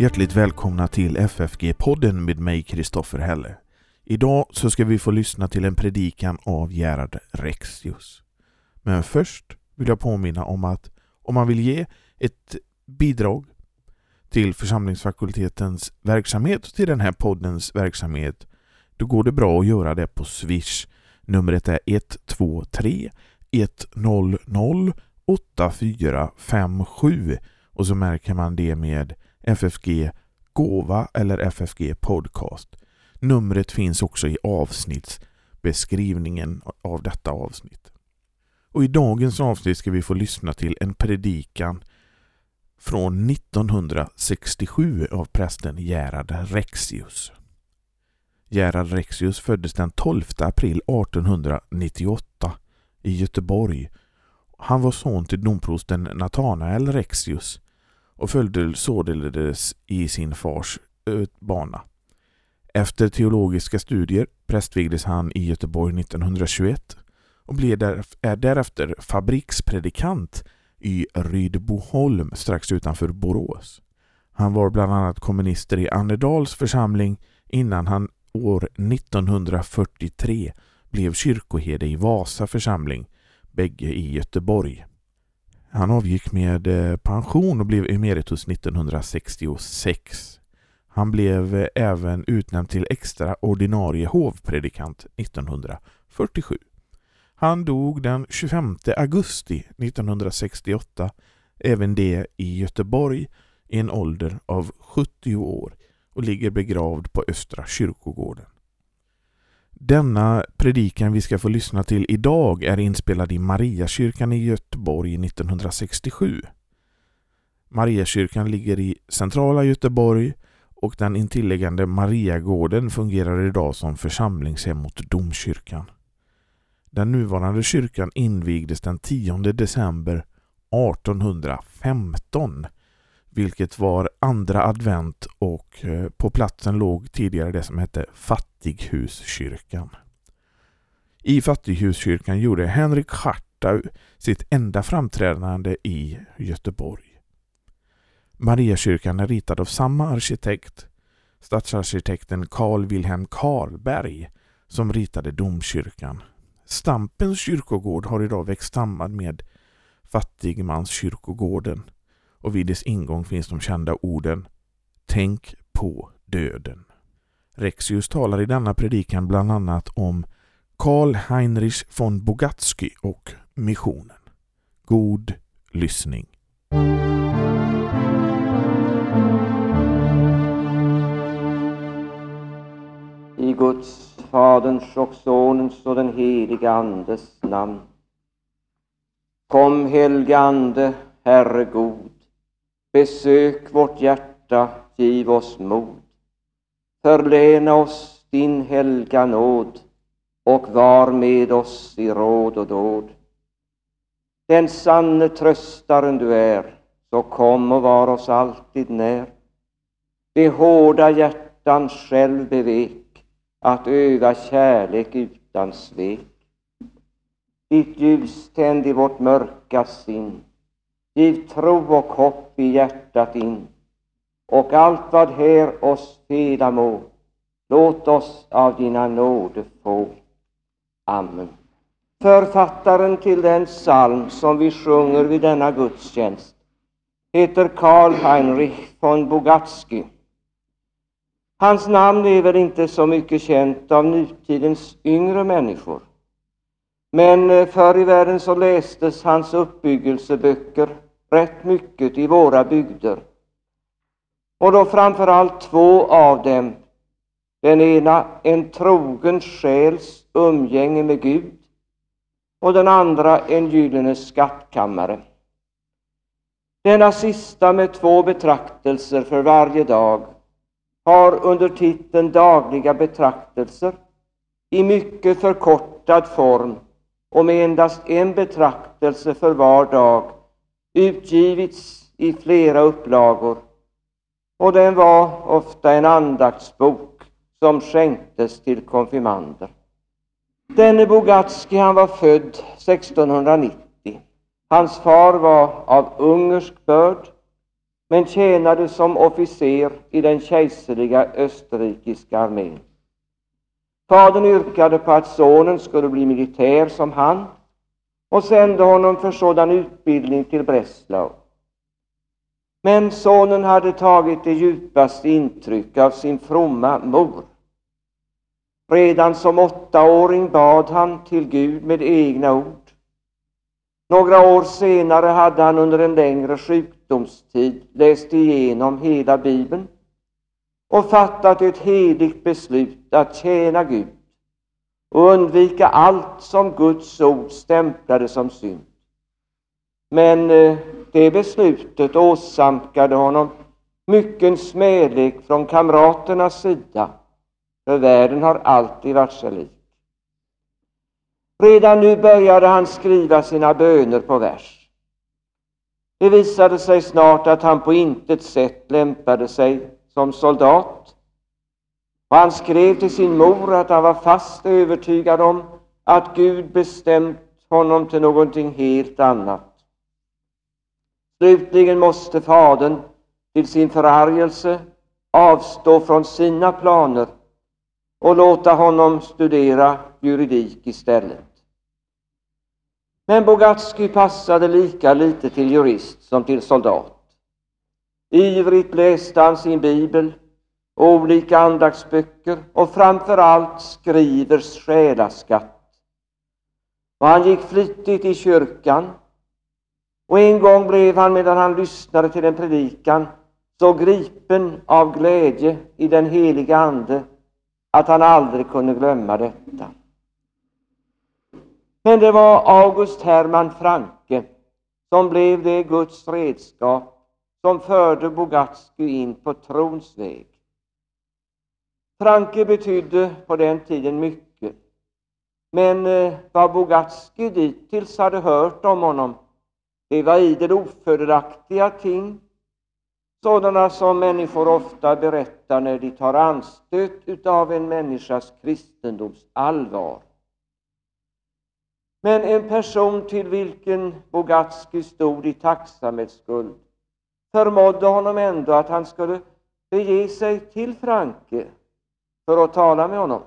Hjärtligt välkomna till FFG-podden med mig Kristoffer Helle. Idag så ska vi få lyssna till en predikan av Gerhard Rexius. Men först vill jag påminna om att om man vill ge ett bidrag till församlingsfakultetens verksamhet och till den här poddens verksamhet då går det bra att göra det på Swish. Numret är 123 100 8457 och så märker man det med FFG Gåva eller FFG Podcast. Numret finns också i avsnittsbeskrivningen av detta avsnitt. Och I dagens avsnitt ska vi få lyssna till en predikan från 1967 av prästen Gerhard Rexius. Gerhard Rexius föddes den 12 april 1898 i Göteborg. Han var son till domprosten Nathanael Rexius och följde således i sin fars eh, bana. Efter teologiska studier prästvigdes han i Göteborg 1921 och blev där, är därefter fabrikspredikant i Rydboholm strax utanför Borås. Han var bland annat kommunister i Annedals församling innan han år 1943 blev kyrkoherde i Vasa församling, bägge i Göteborg. Han avgick med eh, pension och blev emeritus 1966. Han blev eh, även utnämnd till extra ordinarie hovpredikant 1947. Han dog den 25 augusti 1968, även det i Göteborg, i en ålder av 70 år och ligger begravd på Östra kyrkogården. Denna predikan vi ska få lyssna till idag är inspelad i Mariakyrkan i Göteborg 1967. Mariakyrkan ligger i centrala Göteborg och den intilliggande Mariagården fungerar idag som församlingshem åt domkyrkan. Den nuvarande kyrkan invigdes den 10 december 1815 vilket var andra advent och eh, på platsen låg tidigare det som hette Fattighuskyrkan. I Fattighuskyrkan gjorde Henrik Schartau sitt enda framträdande i Göteborg. Mariakyrkan är ritad av samma arkitekt, stadsarkitekten Carl Wilhelm Karlberg, som ritade domkyrkan. Stampens kyrkogård har idag växt samman med Fattigmanskyrkogården och vid dess ingång finns de kända orden Tänk på döden. Rexius talar i denna predikan bland annat om Karl Heinrich von Bogatsky och missionen. God lyssning. I Guds, Faderns och Sonens och den helige Andes namn. Kom, helge Ande, Herre god. Besök vårt hjärta, giv oss mod. Förlena oss din helga nåd och var med oss i råd och dåd. Den sanne tröstaren du är, så kom och var oss alltid när. De hårda hjärtan själv bevek att öva kärlek utan svek. Ditt ljus tänd i vårt mörka sinn Giv tro och hopp i hjärtat in och allt vad här oss feda må, låt oss av dina nåde få. Amen. Författaren till den psalm som vi sjunger vid denna gudstjänst heter Karl Heinrich von Bogatsky. Hans namn är väl inte så mycket känt av nutidens yngre människor. Men eh, förr i världen så lästes hans uppbyggelseböcker rätt mycket i våra bygder. Och då framför allt två av dem. Den ena en trogen själs umgänge med Gud och den andra en gyllene skattkammare. Denna sista med två betraktelser för varje dag har under titeln Dagliga betraktelser i mycket förkortad form och med endast en betraktelse för var dag utgivits i flera upplagor och den var ofta en andaktsbok som skänktes till konfirmander. Denne Bogatski han var född 1690. Hans far var av ungersk börd men tjänade som officer i den kejserliga österrikiska armén. Fadern yrkade på att sonen skulle bli militär som han och sände honom för sådan utbildning till Breslau. Men sonen hade tagit det djupaste intryck av sin fromma mor. Redan som åttaåring bad han till Gud med egna ord. Några år senare hade han under en längre sjukdomstid läst igenom hela Bibeln och fattat ett heligt beslut att tjäna Gud och undvika allt som Guds ord stämplade som synd. Men eh, det beslutet åsamkade honom mycken smälek från kamraternas sida, för världen har alltid varit sig lik. Redan nu började han skriva sina böner på vers. Det visade sig snart att han på intet sätt lämpade sig som soldat. Och han skrev till sin mor att han var fast övertygad om att Gud bestämt honom till någonting helt annat. Slutligen måste fadern till sin förargelse avstå från sina planer och låta honom studera juridik istället. Men Bogatsky passade lika lite till jurist som till soldat. Ivrigt läste han sin bibel, olika andaktsböcker och framför allt Skrivers själaskatt. Och han gick flitigt i kyrkan och en gång blev han, medan han lyssnade till en predikan, så gripen av glädje i den heliga Ande att han aldrig kunde glömma detta. Men det var August Hermann Franke som blev det Guds redskap som förde Bogatsky in på trons väg. Franke betydde på den tiden mycket, men eh, vad Bogatsky dittills hade hört om honom det var idel ofördelaktiga ting, sådana som människor ofta berättar när de tar anstöt av en människas kristendoms allvar. Men en person till vilken Bogatski stod i tacksamhetsskuld förmådde honom ändå att han skulle bege sig till Franke för att tala med honom.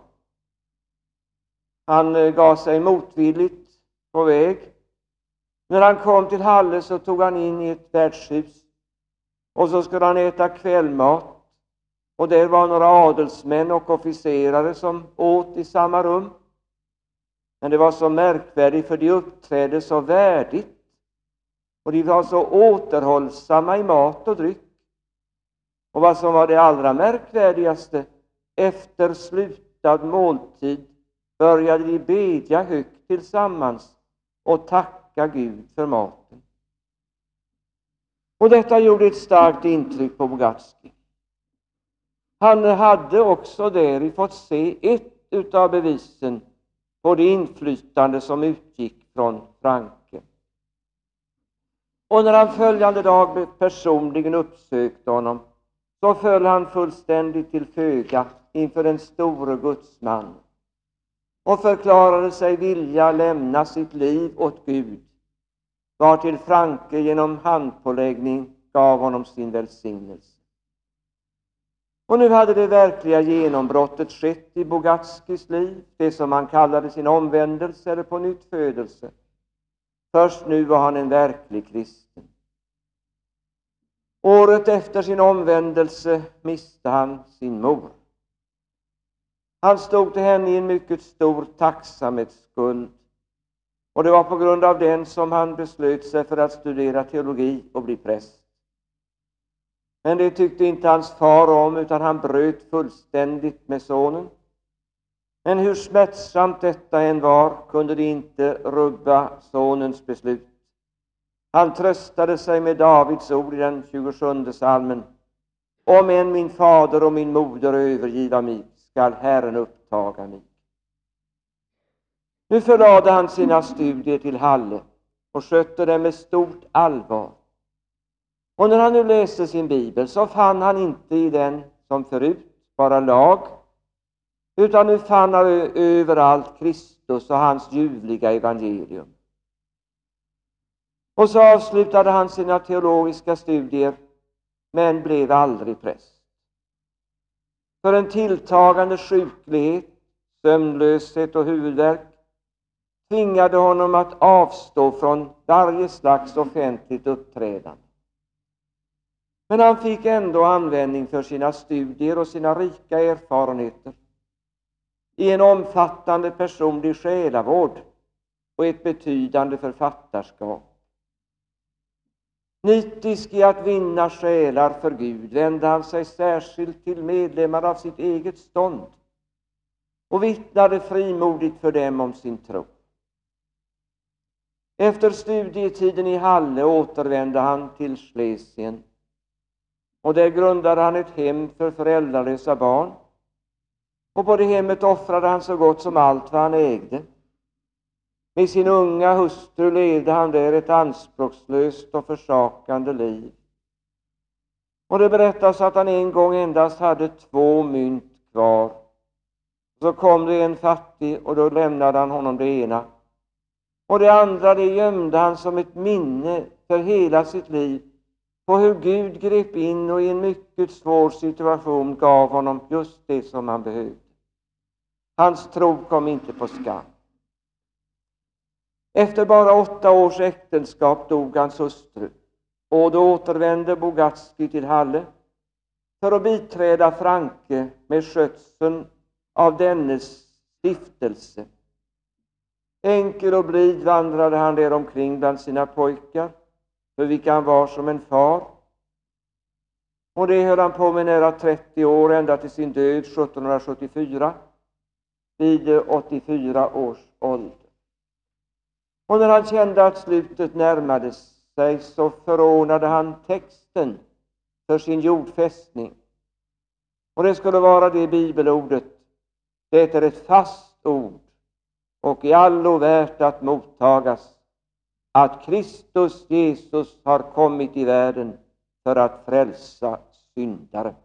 Han eh, gav sig motvilligt på väg när han kom till Halle så tog han in i ett värdshus och så skulle han äta kvällmat. Och där var några adelsmän och officerare som åt i samma rum. Men det var så märkvärdigt, för de uppträdde så värdigt och de var så återhållsamma i mat och dryck. Och vad som var det allra märkvärdigaste, efter slutad måltid började de bedja högt tillsammans och tacka tacka Gud för maten. Och detta gjorde ett starkt intryck på Bogatski. Han hade också däri fått se ett av bevisen på det inflytande som utgick från Franke. Och när han följande dag personligen uppsökte honom så föll han fullständigt till föga inför den store gudsmannen och förklarade sig vilja lämna sitt liv åt Gud, vartill Franke genom handpåläggning gav honom sin välsignelse. Och nu hade det verkliga genombrottet skett i Bogatskis liv, det som han kallade sin omvändelse eller på nytt födelse. Först nu var han en verklig kristen. Året efter sin omvändelse miste han sin mor. Han stod till henne i en mycket stor tacksamhetsskuld. Och det var på grund av den som han beslöt sig för att studera teologi och bli präst. Men det tyckte inte hans far om, utan han bröt fullständigt med sonen. Men hur smärtsamt detta än var kunde det inte rubba sonens beslut. Han tröstade sig med Davids ord i den 27 salmen. Om än min fader och min moder övergiva mig, skall Herren upptaga mig. Nu förlade han sina studier till Halle och skötte dem med stort allvar. Och när han nu läste sin bibel så fann han inte i den som förut bara lag, utan nu fann han överallt Kristus och hans ljuvliga evangelium. Och så avslutade han sina teologiska studier men blev aldrig präst. För en tilltagande sjuklighet, sömnlöshet och huvudvärk tvingade honom att avstå från varje slags offentligt uppträdande. Men han fick ändå användning för sina studier och sina rika erfarenheter i en omfattande personlig själavård och ett betydande författarskap. Nitisk i att vinna själar för Gud vände han sig särskilt till medlemmar av sitt eget stånd och vittnade frimodigt för dem om sin tro. Efter studietiden i Halle återvände han till Schlesien och där grundade han ett hem för föräldralösa barn. Och på det hemmet offrade han så gott som allt vad han ägde. Med sin unga hustru levde han där ett anspråkslöst och försakande liv. Och det berättas att han en gång endast hade två mynt kvar. Så kom det en fattig och då lämnade han honom det ena. Och det andra det gömde han som ett minne för hela sitt liv på hur Gud grep in och i en mycket svår situation gav honom just det som han behövde. Hans tro kom inte på skam. Efter bara åtta års äktenskap dog hans hustru och då återvände Bogatski till Halle för att biträda Franke med skötseln av dennes stiftelse. Enkel och blid vandrade han där omkring bland sina pojkar, för vilka han var som en far. Och det höll han på med nära 30 år, ända till sin död 1774, vid 84 års ålder. Och när han kände att slutet närmade sig så förordnade han texten för sin jordfästning. Och det skulle vara det bibelordet. Det är ett fast ord och i allo värt att mottagas att Kristus Jesus har kommit i världen för att frälsa syndare.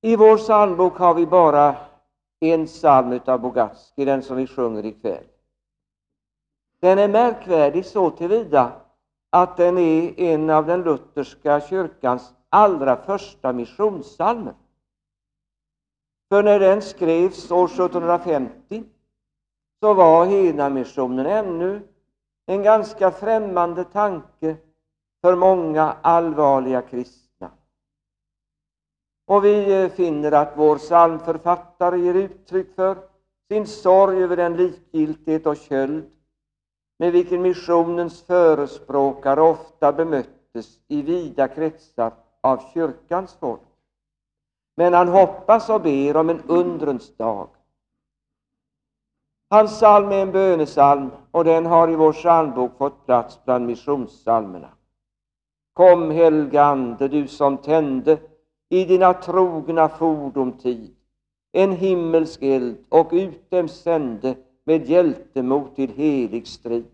I vår psalmbok har vi bara en psalm av Bogatski, den som vi sjunger ikväll. Den är märkvärdig så tillvida att den är en av den lutherska kyrkans allra första missionssalmer. För när den skrevs år 1750 så var Hednamissionen ännu en ganska främmande tanke för många allvarliga kristna. Och vi eh, finner att vår psalmförfattare ger uttryck för sin sorg över den likgiltighet och köld med vilken missionens förespråkare ofta bemöttes i vida kretsar av kyrkans folk. Men han hoppas och ber om en undrens dag. Hans psalm är en bönesalm och den har i vår psalmbok fått plats bland missionssalmerna. Kom, helga Ande, du som tände i dina trogna fordom tid en himmelsk eld och ut dem sände med hjältemod till helig strid.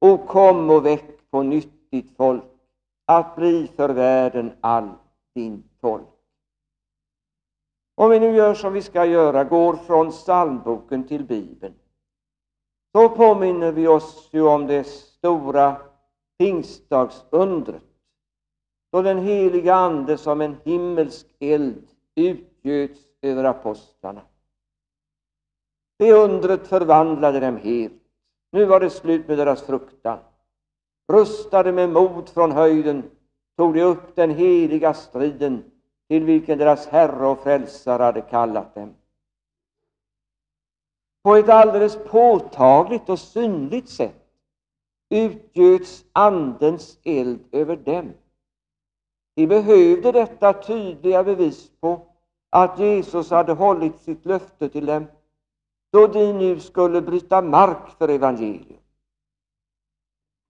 O kom och väck på nytt ditt folk att bli för världen all din tolk. Om vi nu gör som vi ska göra, går från psalmboken till Bibeln, så påminner vi oss ju om det stora pingstdagsundret, då den heliga Ande som en himmelsk eld utgöts över apostlarna. Det undret förvandlade dem helt. Nu var det slut med deras fruktan. Rustade med mod från höjden tog de upp den heliga striden till vilken deras Herre och Frälsare hade kallat dem. På ett alldeles påtagligt och synligt sätt utgöts Andens eld över dem. De behövde detta tydliga bevis på att Jesus hade hållit sitt löfte till dem då de nu skulle bryta mark för evangelium.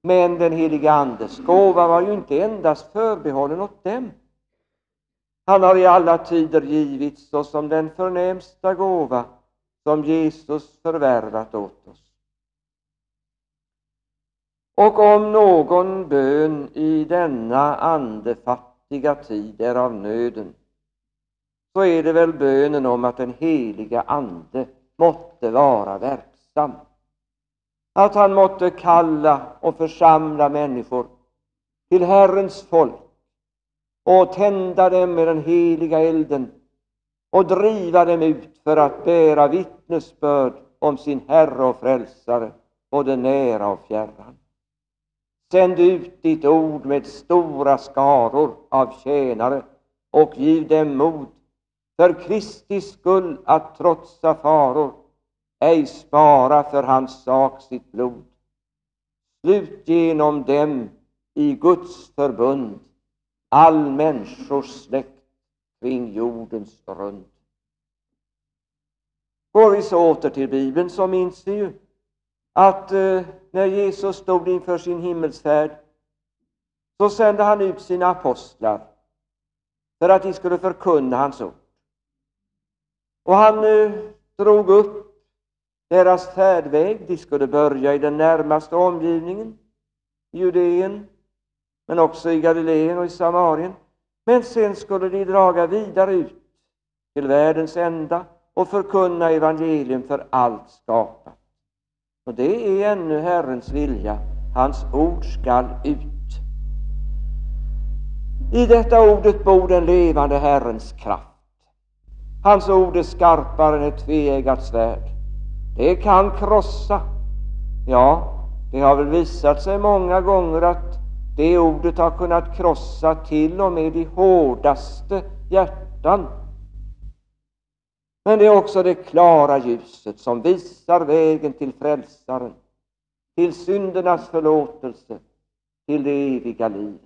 Men den heliga Andes gåva var ju inte endast förbehållen åt dem. Han har i alla tider givits såsom den förnämsta gåva som Jesus förvärvat åt oss. Och om någon bön i denna andefattiga tid är av nöden, så är det väl bönen om att den heliga Ande måtte vara verksam. Att han måtte kalla och församla människor till Herrens folk och tända dem med den heliga elden och driva dem ut för att bära vittnesbörd om sin Herre och Frälsare, både nära och fjärran. Sänd ut ditt ord med stora skaror av tjänare och giv dem mod för Kristi skull att trotsa faror, ej spara för hans sak sitt blod. Slut genom dem i Guds förbund all människors släkt kring jordens rund. Går vi så åter till Bibeln så minns vi ju att eh, när Jesus stod inför sin himmelsfärd så sände han ut sina apostlar för att de skulle förkunna hans ord. Och han eh, drog upp deras färdväg. De skulle börja i den närmaste omgivningen, i Judeen, men också i Galileen och i Samarien. Men sen skulle de draga vidare ut till världens ända och förkunna evangelium för allt skapat. Och det är ännu Herrens vilja. Hans ord skall ut. I detta ordet bor den levande Herrens kraft. Hans ord är skarpare än ett tveeggat svärd. Det kan krossa. Ja, det har väl visat sig många gånger att det ordet har kunnat krossa till och med de hårdaste hjärtan. Men det är också det klara ljuset som visar vägen till frälsaren, till syndernas förlåtelse, till det eviga livet.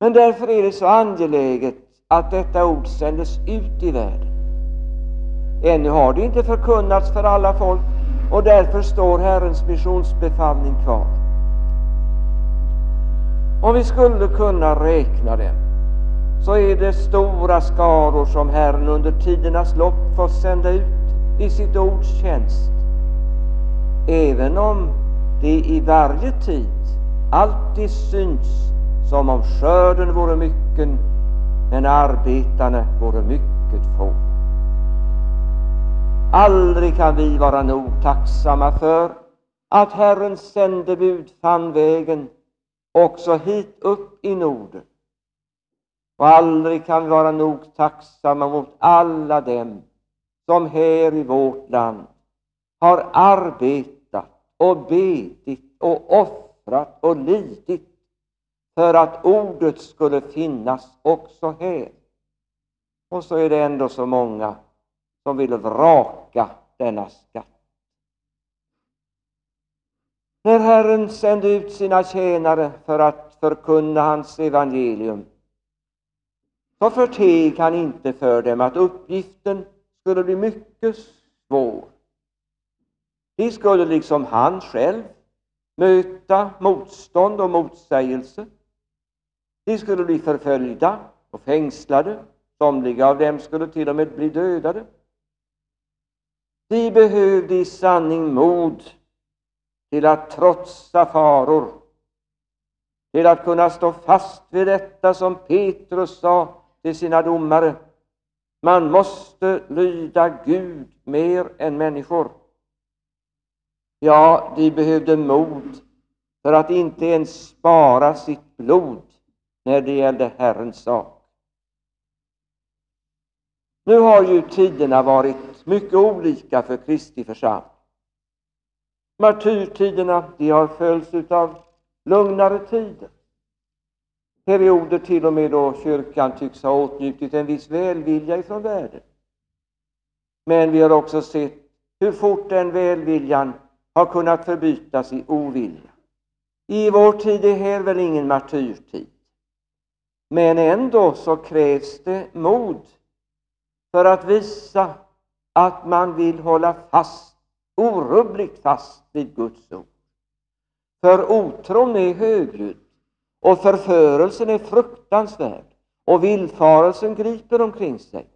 Men därför är det så angeläget att detta ord sändes ut i världen. Ännu har det inte förkunnats för alla folk och därför står Herrens missionsbefallning kvar. Om vi skulle kunna räkna dem så är det stora skaror som Herren under tidernas lopp får sända ut i sitt ords tjänst. Även om det i varje tid alltid syns som om skörden vore mycken men arbetarna vore mycket få. Aldrig kan vi vara nog tacksamma för att Herrens sändebud fann vägen också hit upp i Norden. Och aldrig kan vi vara nog tacksamma mot alla dem som här i vårt land har arbetat och bedit och offrat och lidit för att ordet skulle finnas också här. Och så är det ändå så många som vill vraka denna skatt. När Herren sände ut sina tjänare för att förkunna hans evangelium så förteg han inte för dem att uppgiften skulle bli mycket svår. De skulle liksom han själv möta motstånd och motsägelse. De skulle bli förföljda och fängslade. Somliga av dem skulle till och med bli dödade. De behövde i sanning mod till att trotsa faror, till att kunna stå fast vid detta som Petrus sa till sina domare. Man måste lyda Gud mer än människor. Ja, de behövde mod för att inte ens spara sitt blod när det gällde Herrens sak. Nu har ju tiderna varit mycket olika för Kristi församling. Martyrtiderna de har följts av lugnare tider. Perioder till och med då kyrkan tycks ha åtnjutit en viss välvilja ifrån världen. Men vi har också sett hur fort den välviljan har kunnat förbytas i ovilja. I vår tid är här väl ingen martyrtid. Men ändå så krävs det mod för att visa att man vill hålla fast, orubbligt fast vid Guds ord. För otron är högljudd och förförelsen är fruktansvärd och villfarelsen griper omkring sig.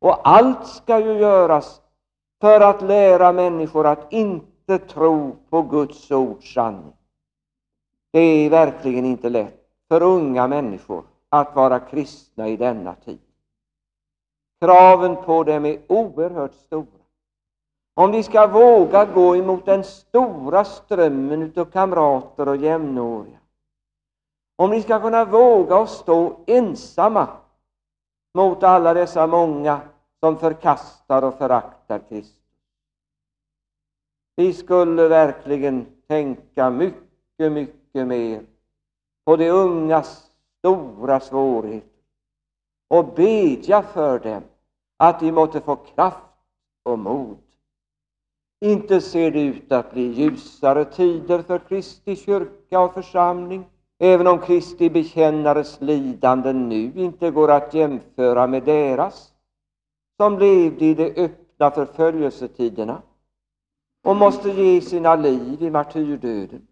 Och allt ska ju göras för att lära människor att inte tro på Guds ords sanning. Det är verkligen inte lätt för unga människor att vara kristna i denna tid. Kraven på dem är oerhört stora. Om de ska våga gå emot den stora strömmen av kamrater och jämnåriga, om ni ska kunna våga och stå ensamma mot alla dessa många som förkastar och föraktar Kristus. Vi skulle verkligen tänka mycket, mycket mer på de ungas stora svårigheter och bedja för dem att de måtte få kraft och mod. Inte ser det ut att bli ljusare tider för Kristi kyrka och församling, även om Kristi bekännares lidanden nu inte går att jämföra med deras, som levde i de öppna förföljelsetiderna och måste ge sina liv i martyrdöden,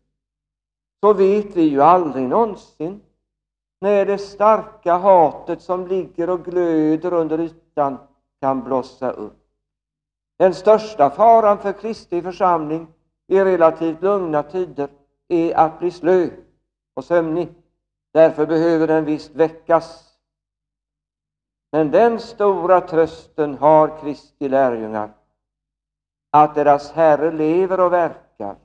så vet vi ju aldrig någonsin när det starka hatet som ligger och glöder under ytan kan blossa upp. Den största faran för Kristi församling i relativt lugna tider är att bli slö och sömnig. Därför behöver den visst väckas. Men den stora trösten har Kristi lärjungar att deras Herre lever och verkar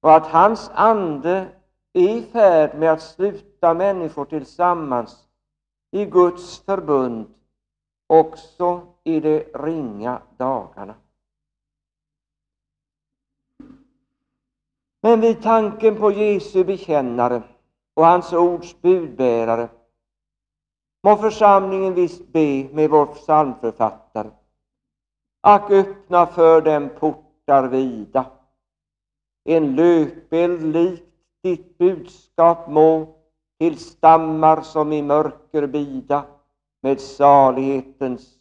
och att hans ande är i färd med att sluta människor tillsammans i Guds förbund också i de ringa dagarna. Men vid tanken på Jesu bekännare och hans ords budbärare må församlingen visst be med vår psalmförfattare. Ack, öppna för dem portar vida, en löpeld likt ditt budskap må till stammar som i mörker bida med salighetens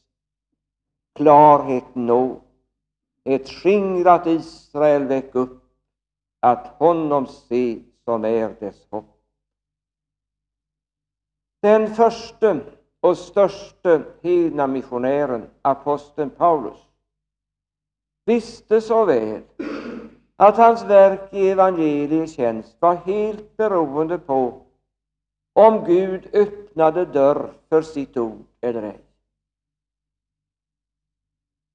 klarhet nå. Ett skingrat Israel väck upp, att honom se som är dess hopp. Den förste och störste hedna missionären, aposteln Paulus, visste så väl att hans verk i evangeliets tjänst var helt beroende på om Gud öppnade dörr för sitt ord eller ej.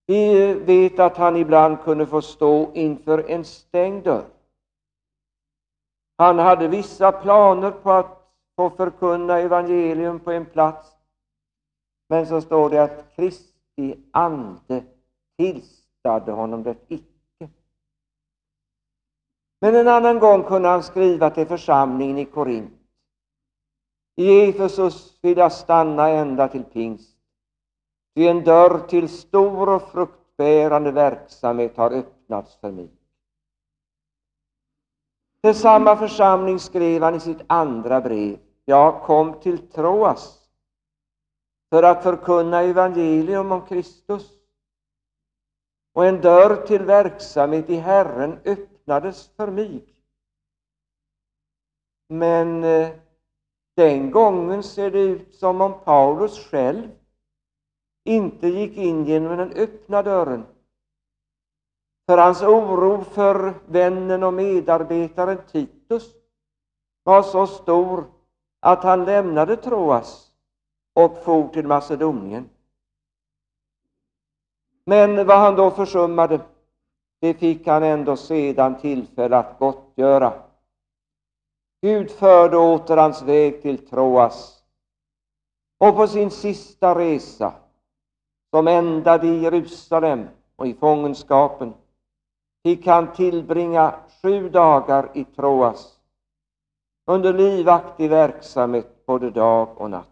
Vi vet att han ibland kunde få stå inför en stängd dörr. Han hade vissa planer på att få förkunna evangelium på en plats. Men så står det att Kristi ande tillstade honom det icke. Men en annan gång kunde han skriva till församlingen i Korint. I Efesus vill jag stanna ända till pingst. Ty en dörr till stor och fruktbärande verksamhet har öppnats för mig. Till samma församling skrev han i sitt andra brev. Jag kom till Troas för att förkunna evangelium om Kristus. Och en dörr till verksamhet i Herren öppnades för mig. Men eh, den gången ser det ut som om Paulus själv inte gick in genom den öppna dörren. För hans oro för vännen och medarbetaren Titus var så stor att han lämnade Troas och for till Macedonien. Men vad han då försummade, det fick han ändå sedan tillfälle att gottgöra. Gud förde åter hans väg till Troas och på sin sista resa som ändade i Jerusalem och i fångenskapen, fick han tillbringa sju dagar i Troas under livaktig verksamhet både dag och natt.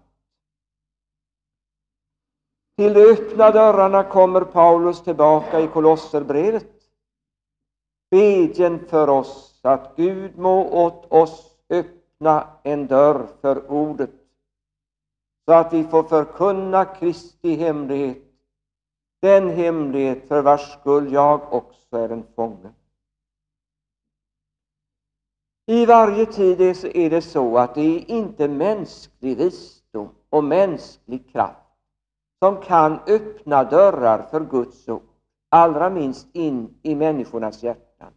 Till de öppna dörrarna kommer Paulus tillbaka i Kolosserbrevet. Bedjen för oss att Gud må åt oss öppna en dörr för ordet så att vi får förkunna Kristi hemlighet den hemlighet för vars skull jag också är en fånge. I varje tid är det så att det är inte mänsklig visdom och mänsklig kraft som kan öppna dörrar för Guds ord, allra minst in i människornas hjärtan.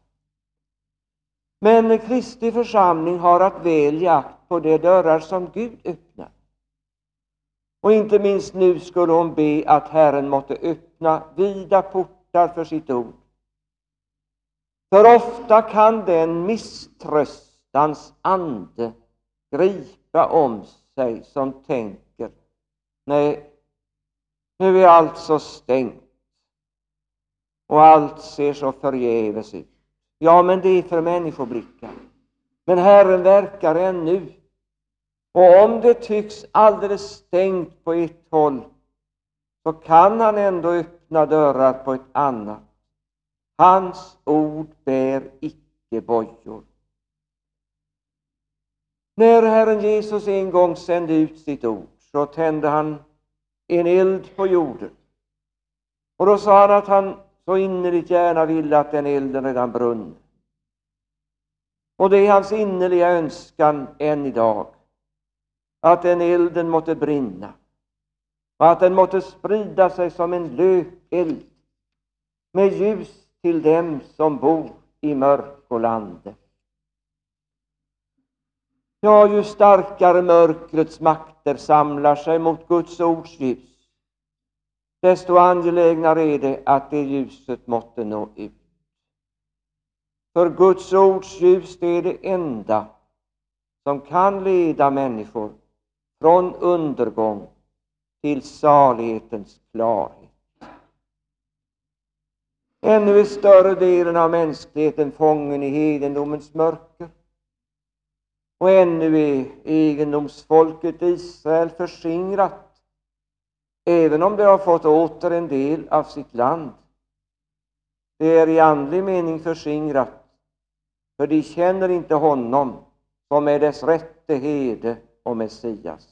Men Kristi församling har att väl akt på de dörrar som Gud öppnar. Och inte minst nu skulle hon be att Herren måtte öppna vida portar för sitt ord. För ofta kan den misströstans ande gripa om sig som tänker nej, nu är allt så stängt och allt ser så förgäves ut. Ja, men det är för människoblickar. Men Herren verkar ännu. Och om det tycks alldeles stängt på ett håll, så kan han ändå öppna dörrar på ett annat. Hans ord bär icke bojor. När Herren Jesus en gång sände ut sitt ord, så tände han en eld på jorden. Och då sa han att han så innerligt gärna ville att den elden redan brunn. Och det är hans innerliga önskan än idag, att den elden måtte brinna och att den måtte sprida sig som en löpeld med ljus till dem som bor i mörkolande. Ja, ju starkare mörkrets makter samlar sig mot Guds ords ljus, desto angelägnare är det att det ljuset måtte nå ut. För Guds ords ljus det är det enda som kan leda människor från undergång till salighetens klarhet. Ännu är större delen av mänskligheten fången i hedendomens mörker. Och ännu är egendomsfolket Israel förskingrat, även om det har fått åter en del av sitt land. Det är i andlig mening förskingrat, för de känner inte honom som är dess rätte herde och Messias.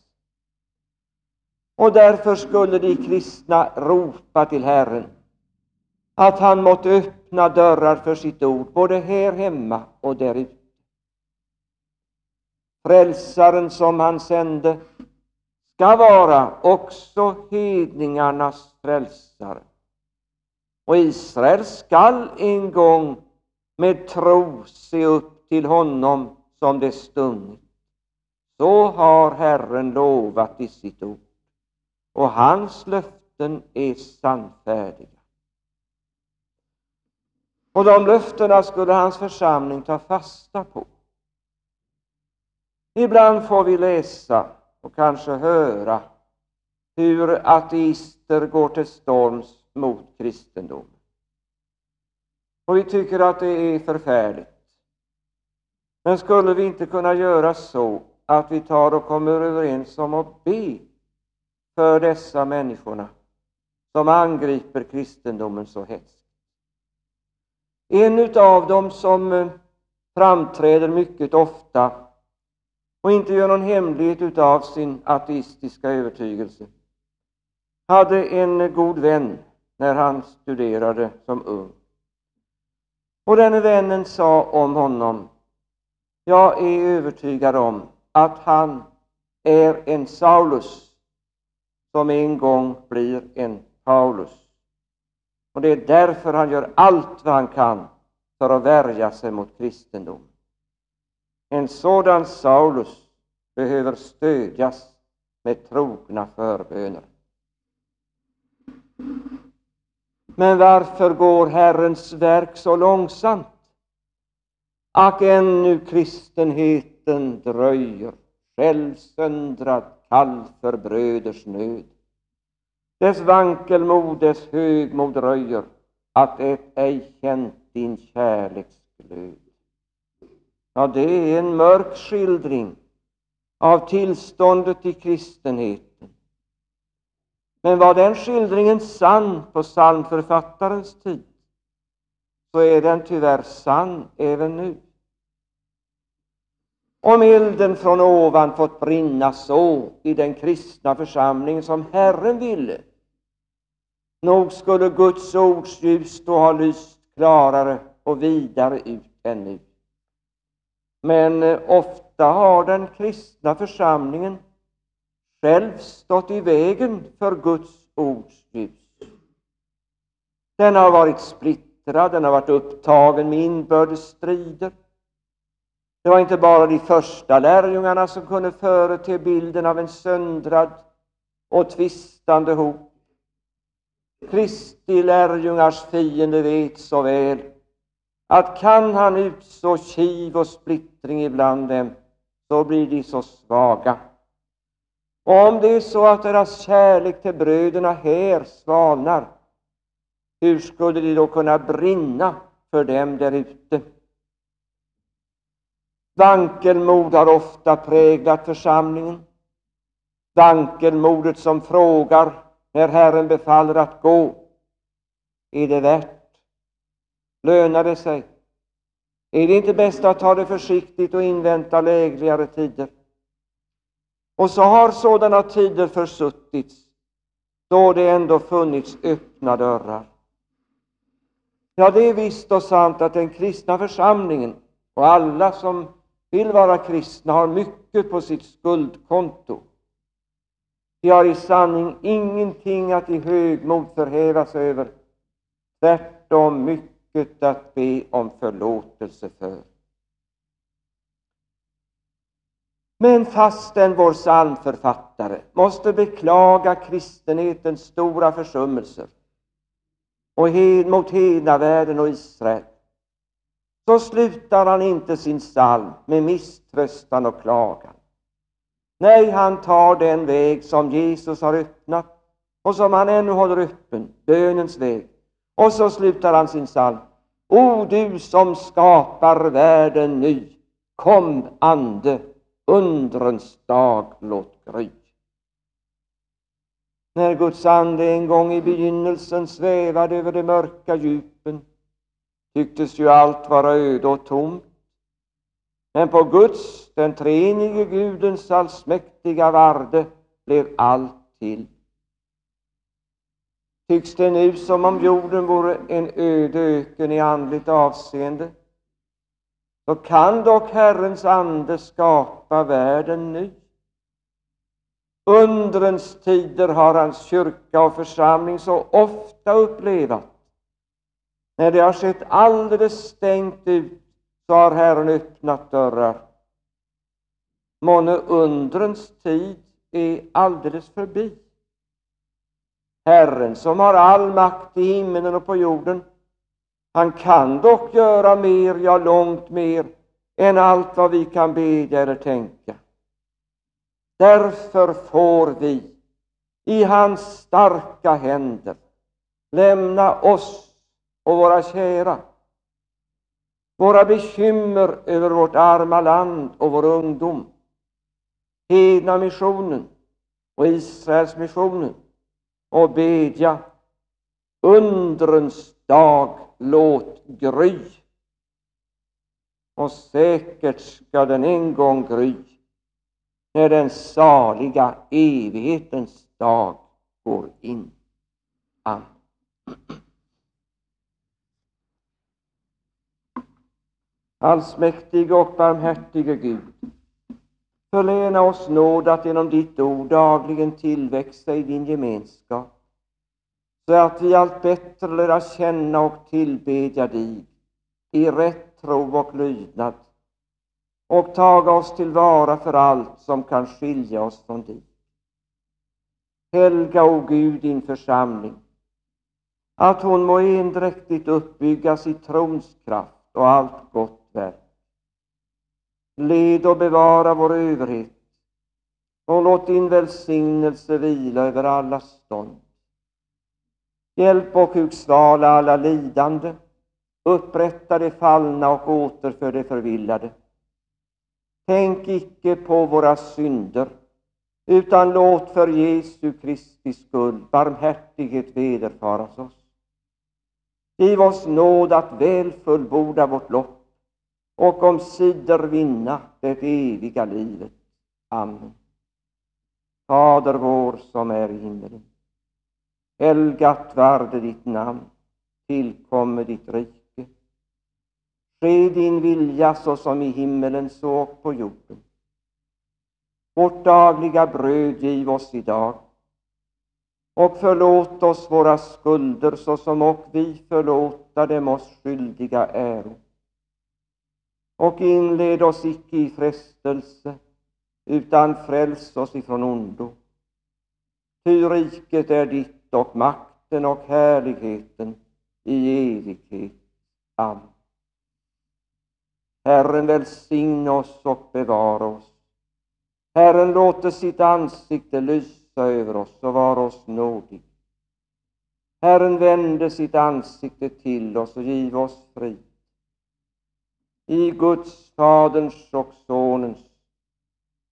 Och därför skulle de kristna ropa till Herren att han måtte öppna dörrar för sitt ord, både här hemma och där ute. Frälsaren som han sände ska vara också hedningarnas frälsare. Och Israel skall en gång med tro se upp till honom som det stundit. Så har Herren lovat i sitt ord, och hans löften är sannfärdiga. Och de löftena skulle hans församling ta fasta på. Ibland får vi läsa och kanske höra hur ateister går till storms mot kristendomen. Och vi tycker att det är förfärligt. Men skulle vi inte kunna göra så att vi tar och kommer överens om att be för dessa människorna som angriper kristendomen så hetskt? En av dem som eh, framträder mycket ofta och inte gör någon hemlighet av sin ateistiska övertygelse hade en god vän när han studerade som ung. Och denne vännen sa om honom, jag är övertygad om att han är en Saulus som en gång blir en Paulus. Och det är därför han gör allt vad han kan för att värja sig mot kristendom. En sådan Saulus behöver stödjas med trogna förböner. Men varför går Herrens verk så långsamt? Ack, ännu kristenheten dröjer, självsöndrad, kall för bröders nöd. Dess vankelmod, dess högmod röjer, att ett ej känt din kärleksglöd. Ja, det är en mörk skildring av tillståndet i kristenheten. Men var den skildringen sann på psalmförfattarens tid, så är den tyvärr sann även nu. Om elden från ovan fått brinna så i den kristna församlingen som Herren ville, Nog skulle Guds ords ljus då ha lyst klarare och vidare ut än nu. Men eh, ofta har den kristna församlingen själv stått i vägen för Guds ords ljus. Den har varit splittrad, den har varit upptagen med inbördes strider. Det var inte bara de första lärjungarna som kunde förete bilden av en söndrad och tvistande hop. Kristi lärjungars fiende vet så väl att kan han utså kiv och splittring ibland dem, så blir de så svaga. Och om det är så att deras kärlek till bröderna här svalnar, hur skulle de då kunna brinna för dem där ute? Vankelmod har ofta präglat församlingen. Vankelmodet som frågar när Herren befaller att gå. Är det värt? Lönar det sig? Är det inte bäst att ta det försiktigt och invänta lägligare tider? Och så har sådana tider försuttits, då det ändå funnits öppna dörrar. Ja, det är visst och sant att den kristna församlingen och alla som vill vara kristna har mycket på sitt skuldkonto. De har i sanning ingenting att i högmod förhäva sig över, tvärtom mycket att be om förlåtelse för. Men fastän vår psalmförfattare måste beklaga kristenhetens stora försummelser och mot hednavärlden och Israel, så slutar han inte sin psalm med misströstan och klagan. Nej, han tar den väg som Jesus har öppnat och som han ännu håller öppen, bönens väg. Och så slutar han sin psalm. O du som skapar världen ny, kom, Ande, undrens dag låt gry. När Guds ande en gång i begynnelsen svävade över de mörka djupen tycktes ju allt vara öde och tomt. Men på Guds, den treenige Gudens allsmäktiga varde blev allt till. Tycks det nu som om jorden vore en öde öken i andligt avseende, så kan dock Herrens ande skapa världen ny. Undrens tider har hans kyrka och församling så ofta upplevat. När det har sett alldeles stängt ut så har Herren öppnat dörrar. Månne undrens tid är alldeles förbi. Herren som har all makt i himmelen och på jorden, han kan dock göra mer, ja långt mer, än allt vad vi kan bedja eller tänka. Därför får vi i hans starka händer lämna oss och våra kära, våra bekymmer över vårt arma land och vår ungdom, hedna missionen och Israels missionen och bedja undrens dag låt gry. Och säkert ska den en gång gry när den saliga evighetens dag går in. Amen. Allsmäktige och barmhärtige Gud, förlena oss nåd att genom ditt ord dagligen tillväxa i din gemenskap, så att vi allt bättre lära känna och tillbedja dig i rätt tro och lydnad och taga oss tillvara för allt som kan skilja oss från dig. Helga, o Gud, din församling, att hon må endräktigt uppbyggas i trons kraft och allt gott verk. Led och bevara vår överhet och låt din välsignelse vila över alla stånd. Hjälp och hugsvala alla lidande, upprätta de fallna och återför de förvillade. Tänk icke på våra synder, utan låt för Jesu Kristi skull barmhärtighet vederfaras oss. Giv oss nåd att väl fullborda vårt lopp och omsider vinna det eviga livet. Amen. Fader vår som är i himmelen. Helgat varde ditt namn. Tillkomme ditt rike. Ske din vilja så som i himmelen så och på jorden. Vårt dagliga bröd giv oss idag och förlåt oss våra skulder såsom och vi förlåta dem oss skyldiga äro. Och inled oss icke i frestelse, utan fräls oss ifrån ondo. Ty riket är ditt och makten och härligheten i evighet. Amen. Herren välsigne oss och bevara oss. Herren låter sitt ansikte lysa över oss och vara oss nådig. Herren vände sitt ansikte till oss och giv oss frid. I Guds, Faderns och Sonens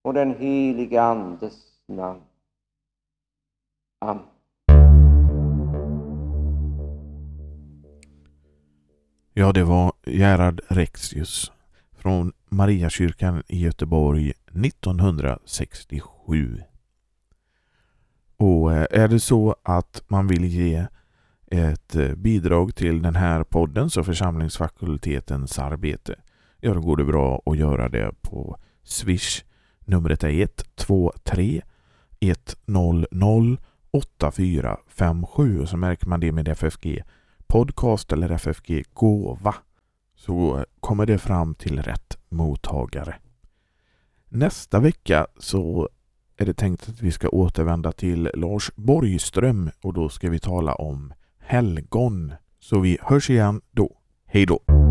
och den helige Andes namn. Amen. Ja, det var Gerhard Rexius från Mariakyrkan i Göteborg 1967. Och eh, är det så att man vill ge ett eh, bidrag till den här poddens och församlingsfakultetens arbete, ja då går det bra att göra det på Swish. Numret är 123 100 8457 och så märker man det med FFG podcast eller FFG gåva så kommer det fram till rätt mottagare. Nästa vecka så är det tänkt att vi ska återvända till Lars Borgström och då ska vi tala om helgon. Så vi hörs igen då. Hej då!